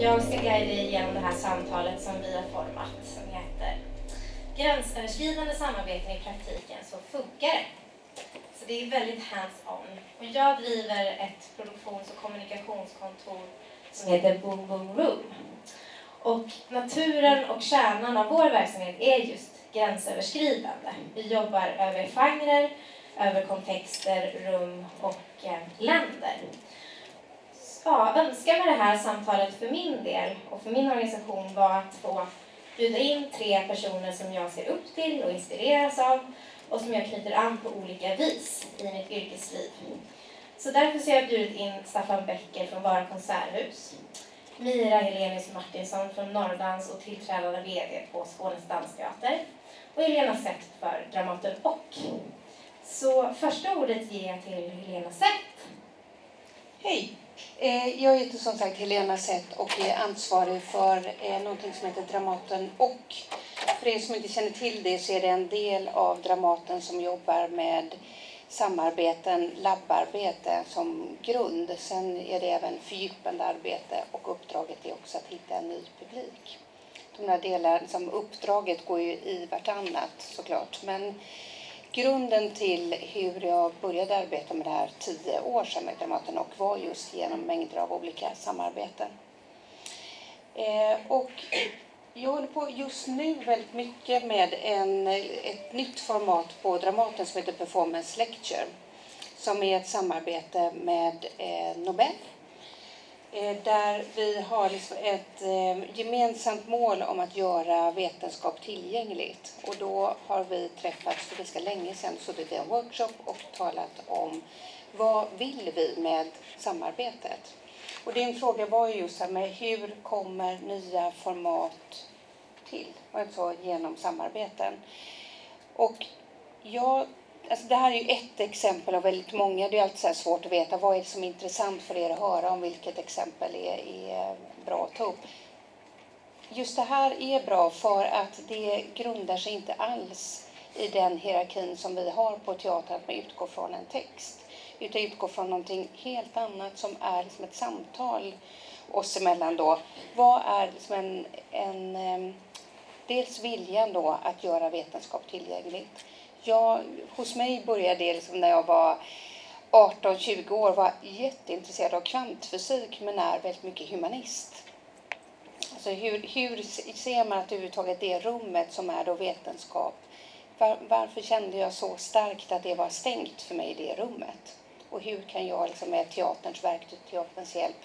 Jag ska guida igenom det här samtalet som vi har format som heter Gränsöverskridande samarbeten i praktiken, så funkar det. Så det är väldigt hands-on. Och jag driver ett produktions och kommunikationskontor som heter Boom Boom Room. Och naturen och kärnan av vår verksamhet är just gränsöverskridande. Vi jobbar över genrer, över kontexter, rum och eh, länder. Önskan med det här samtalet för min del och för min organisation var att få bjuda in tre personer som jag ser upp till och inspireras av och som jag knyter an på olika vis i mitt yrkesliv. Så därför så har jag bjudit in Staffan Becker från Vara Konserthus, Mira Helenius Martinsson från Norrdans och tillträdande VD på Skånes dansteater och Helena Sett för Dramaten Och. Så första ordet ger jag till Helena Sett. Hej! Eh, jag heter som sagt Helena Sett och är ansvarig för eh, någonting som heter Dramaten och. För er som inte känner till det så är det en del av Dramaten som jobbar med samarbeten, labbarbete som grund. Sen är det även fördjupande arbete och uppdraget är också att hitta en ny publik. De där delarna, som uppdraget går ju i vartannat såklart. Men grunden till hur jag började arbeta med det här tio år sedan med Dramaten och var just genom mängder av olika samarbeten. Eh, och jag håller på just nu väldigt mycket med en, ett nytt format på Dramaten som heter Performance Lecture som är ett samarbete med eh, Nobel eh, Eh, där vi har liksom ett eh, gemensamt mål om att göra vetenskap tillgängligt. Och då har vi träffats för ganska länge sedan, suttit i en workshop och talat om vad vill vi med samarbetet? Och din fråga var ju just här med hur kommer nya format till? Alltså genom samarbeten. Och jag, alltså det här är ju ett exempel av väldigt många. Det är alltid så svårt att veta vad är det som är intressant för er att höra om vilket exempel är, är bra att ta upp. Just det här är bra för att det grundar sig inte alls i den hierarkin som vi har på teatern, att man utgår från en text utan utgår från någonting helt annat som är liksom ett samtal oss emellan då. Vad är liksom en, en eh, dels viljan då att göra vetenskap tillgängligt. Jag, hos mig började det liksom när jag var 18-20 år, var jätteintresserad av kvantfysik men är väldigt mycket humanist. Alltså hur, hur ser man att överhuvudtaget det rummet som är då vetenskap, var, varför kände jag så starkt att det var stängt för mig i det rummet? Och hur kan jag liksom med teaterns verktyg, teaterns hjälp,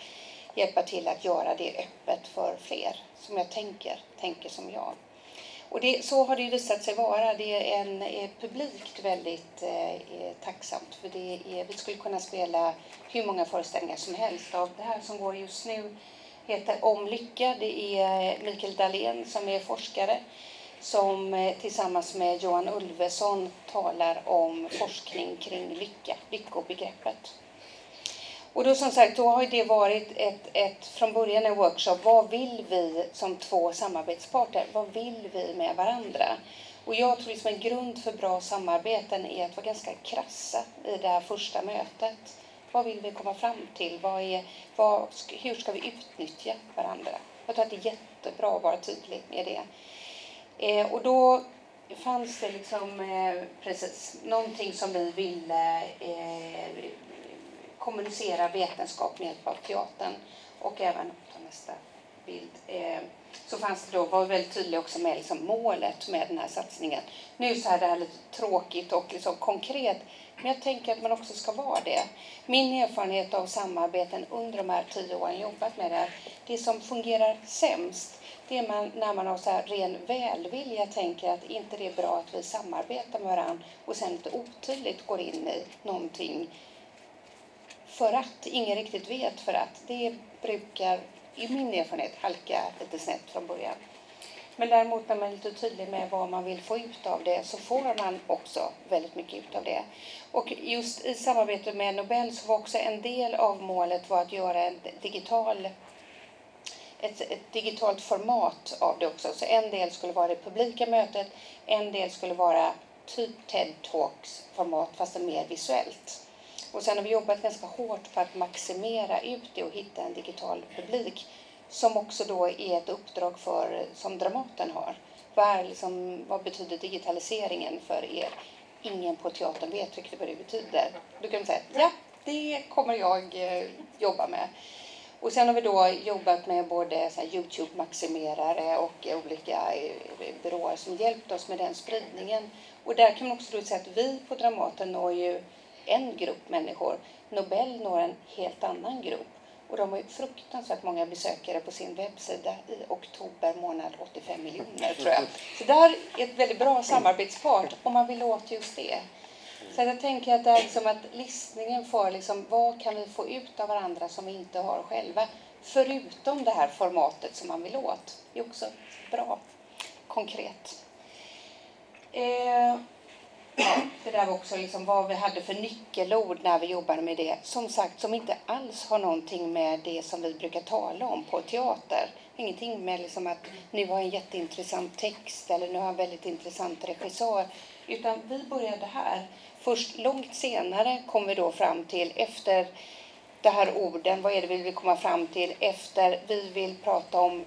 hjälpa till att göra det öppet för fler som jag tänker, tänker som jag. Och det, så har det visat sig vara. Det är, en, är publikt väldigt eh, eh, tacksamt för det är, vi skulle kunna spela hur många föreställningar som helst av det här som går just nu heter Om lycka. Det är Mikael Dahlén som är forskare som eh, tillsammans med Johan Ulveson talar om forskning kring lycka, lyckobegreppet. Och då som sagt, då har det varit ett, ett, från början en workshop. Vad vill vi som två samarbetsparter? Vad vill vi med varandra? Och jag tror liksom en grund för bra samarbeten är att vara ganska krassa i det här första mötet. Vad vill vi komma fram till? Vad är, vad, hur ska vi utnyttja varandra? Jag tror att det är jättebra att vara tydlig med det. Eh, och då fanns det liksom eh, precis någonting som vi ville eh, kommunicera vetenskap med hjälp av teatern och även på nästa bild eh, så fanns det då, var väldigt tydligt också med liksom målet med den här satsningen. Nu så är det här lite tråkigt och liksom konkret, men jag tänker att man också ska vara det. Min erfarenhet av samarbeten under de här tio åren jobbat med det här, det som fungerar sämst, det är man, när man har så här ren välvilja tänker att inte det är bra att vi samarbetar med varandra och sen lite otydligt går in i någonting för att ingen riktigt vet för att det brukar i min erfarenhet halka lite snett från början. Men däremot när man är lite tydlig med vad man vill få ut av det så får man också väldigt mycket ut av det. Och just i samarbetet med Nobel så var också en del av målet var att göra en digital ett, ett, digitalt format av det också. Så en del skulle vara det publika mötet, en del skulle vara typ TED Talks format fast mer visuellt. Och sen har vi jobbat ganska hårt för att maximera ut det och hitta en digital publik som också då är ett uppdrag för, som Dramaten har. jobbar, liksom, vad betyder digitaliseringen för er? Ingen på teatern vet riktigt vad det betyder. Då kan man säga, ja, det kommer jag eh, jobba med. Och sen har vi då jobbat med både Youtube-maximerare och olika eh, byråer som hjälpt oss med den spridningen. Och där kan man också säga att vi på Dramaten når ju en grupp människor. Nobel når en helt annan grupp. Och de har ju fruktansvärt många besökare på sin webbsida i oktober månad, 85 miljoner tror jag. Så där är ett väldigt bra samarbetspart om man vill åt just det. Så jag tänker att det är liksom att listningen för liksom, vad kan vi få ut av varandra som vi inte har själva. Förutom det här formatet som man vill åt. Det är också bra, konkret. Eh, ja, det där var också liksom vad vi hade för nyckelord när vi jobbade med det. Som sagt, som inte alls har någonting med det som vi brukar tala om på teater. Ingenting med liksom att nu har jag en jätteintressant text eller nu har jag en väldigt intressant regissör. Utan vi började här. Först långt senare kom vi då fram till, efter de här orden, vad är det vi vill komma fram till efter vi vill prata om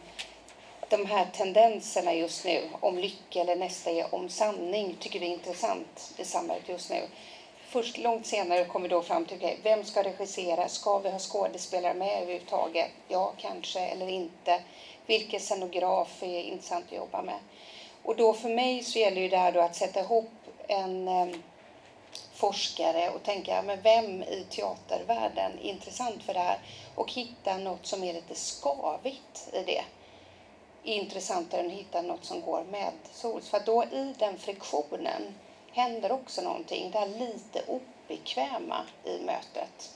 de här tendenserna just nu, om lycka eller nästa är om sanning, tycker vi är intressant i samhället just nu. Först långt senare kommer vi då fram till, okay, vem ska regissera? Ska vi ha skådespelare med överhuvudtaget? Ja, kanske, eller inte. Vilken scenograf är intressant att jobba med? Och då för mig så gäller ju det här då att sätta ihop en um, forskare och tänka, men vem i teatervärlden är intressant för det här? Och hitta något som är lite skavigt i det. Är intressantare än att hitta något som går med sols. För då i den friktionen händer också någonting. Det här lite obekväma i mötet.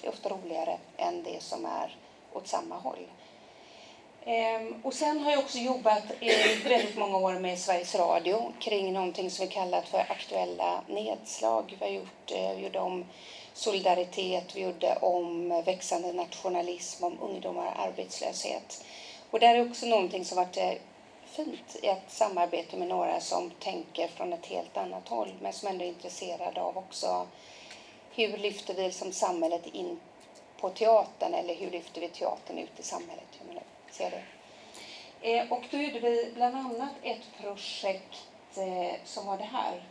Det är ofta roligare än det som är åt samma håll. Ehm, och sen har jag också jobbat i väldigt många år med Sveriges Radio kring någonting som vi kallat för aktuella nedslag. Vi har gjort, eh, vi gjorde om solidaritet, vi gjorde om växande nationalism, om ungdomar och arbetslöshet. Och det är också någonting som varit eh, fint i ett samarbete med några som tänker från ett helt annat håll men som ändå är intresserade av också hur lyfter vi som samhället in på teatern eller hur lyfter vi teatern ut i samhället? ser det. Eh, och då gjorde vi bland annat ett projekt eh, som var det här.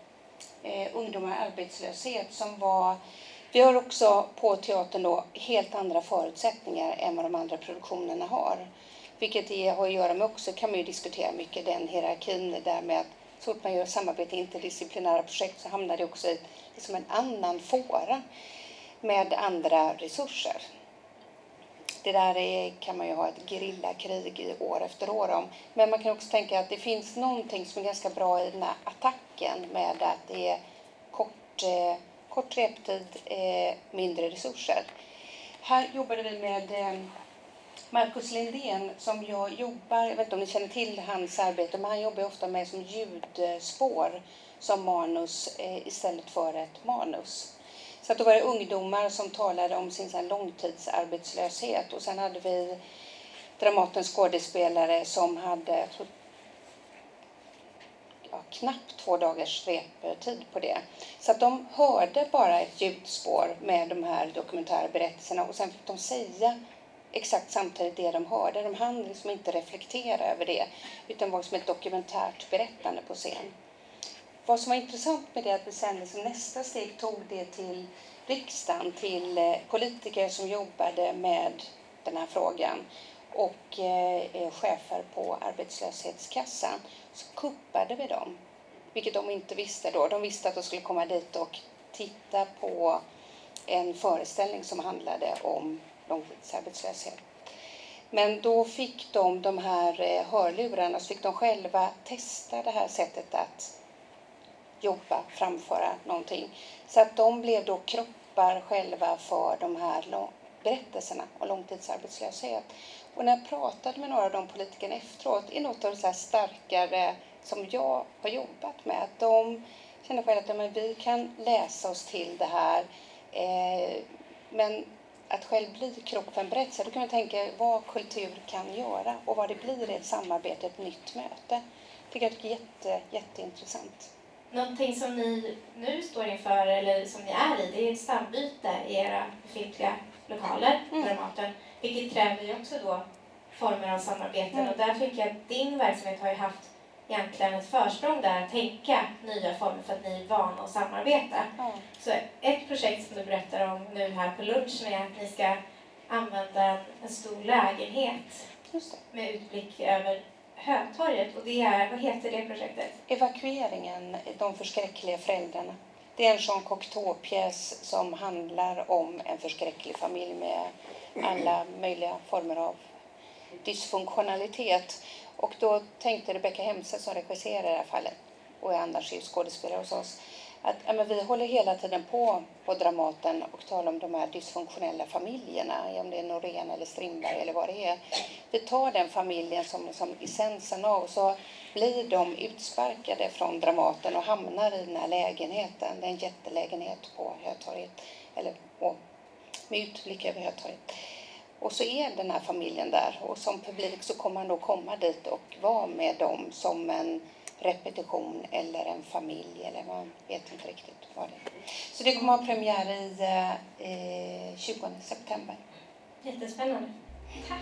Eh, Ungdomar i arbetslöshet som var vi har också på teatern då helt andra förutsättningar än vad de andra produktionerna har. Vilket det har att göra med också, kan man ju diskutera mycket, den hierarkin där med att så fort man gör samarbete i interdisciplinära projekt så hamnar det också i liksom en annan fåra med andra resurser det där är, kan man ju ha ett gerillakrig år efter år om. Men man kan också tänka att det finns någonting som är ganska bra i den här attacken med att det är kort, eh, kort reptid, eh, mindre resurser. Här jobbade vi med eh, Marcus Lindén som jag jobbar, jag vet inte om ni känner till hans arbete, men han jobbar ofta med som ljudspår som manus eh, istället för ett manus. Så att då var det ungdomar som talade om sin så långtidsarbetslöshet och sen hade vi Dramatens skådespelare som hade tror, ja, knappt två dagars reptid på det. Så att de hörde bara ett ljudspår med de här dokumentärberättelserna och sen fick de säga exakt samtidigt det de hörde. De hann liksom inte reflektera över det utan var som ett dokumentärt berättande på scen. Vad som var intressant med det är att vi sen liksom nästa steg tog det till riksdagen, till eh, politiker som jobbade med den här frågan och eh, eh, chefer på arbetslöshetskassan. Så kuppade vi dem, vilket de inte visste då. De visste att de skulle komma dit och titta på en föreställning som handlade om långtidsarbetslöshet. Men då fick de de här eh, hörlurarna, så fick de själva testa det här sättet att jobba, framföra någonting. Så att de blev då kroppar själva för de här berättelserna om långtidsarbetslöshet. Och när jag pratade med några av de politikerna efteråt, är något av det så starkare som jag har jobbat med. Att de känner själva att men vi kan läsa oss till det här. Eh, men att själv bli kropp för en berättelse, då kan man tänka vad kultur kan göra och vad det blir i ett samarbete, ett nytt möte. Det tycker jag är jätte, jätteintressant. Någonting som ni nu står inför, eller som ni är i, det är ett stambyte i era befintliga lokaler, mm. Dramaten, vilket kräver ju också då former av samarbeten. Mm. Och där tycker jag att din verksamhet har ju haft egentligen ett försprång där att tänka nya former för att ni är vana att samarbeta. Ja. Så ett projekt som du berättar om nu här på lunchen är att ni ska använda en, stor lägenhet med utblick över Hötorget. Och det är, vad heter det projektet? Evakueringen, de förskräckliga föräldrarna. Det är en Jean Cocteau-pjäs som handlar om en förskräcklig familj med alla möjliga former av dysfunktionalitet. Och då tänkte Rebecka Hemse som regisserar i det här fallet, och är annars är skådespelare hos oss, att ja, men vi håller hela tiden på på Dramaten och talar om de här dysfunktionella familjerna, om det är Norén eller Strindberg eller vad det är. Vi tar den familjen som, som essensen av, så blir de utsparkade från Dramaten och hamnar i den här lägenheten. Det är en jättelägenhet på Hötorget, eller på, med utblick över Hötorget. Och så är den här familjen där och som publik så kommer man då komma dit och vara med dem som en repetition eller en familj eller man vet inte riktigt vad det är. Så det kommer att ha premiär i eh, 20 september. Jättespännande. Tack!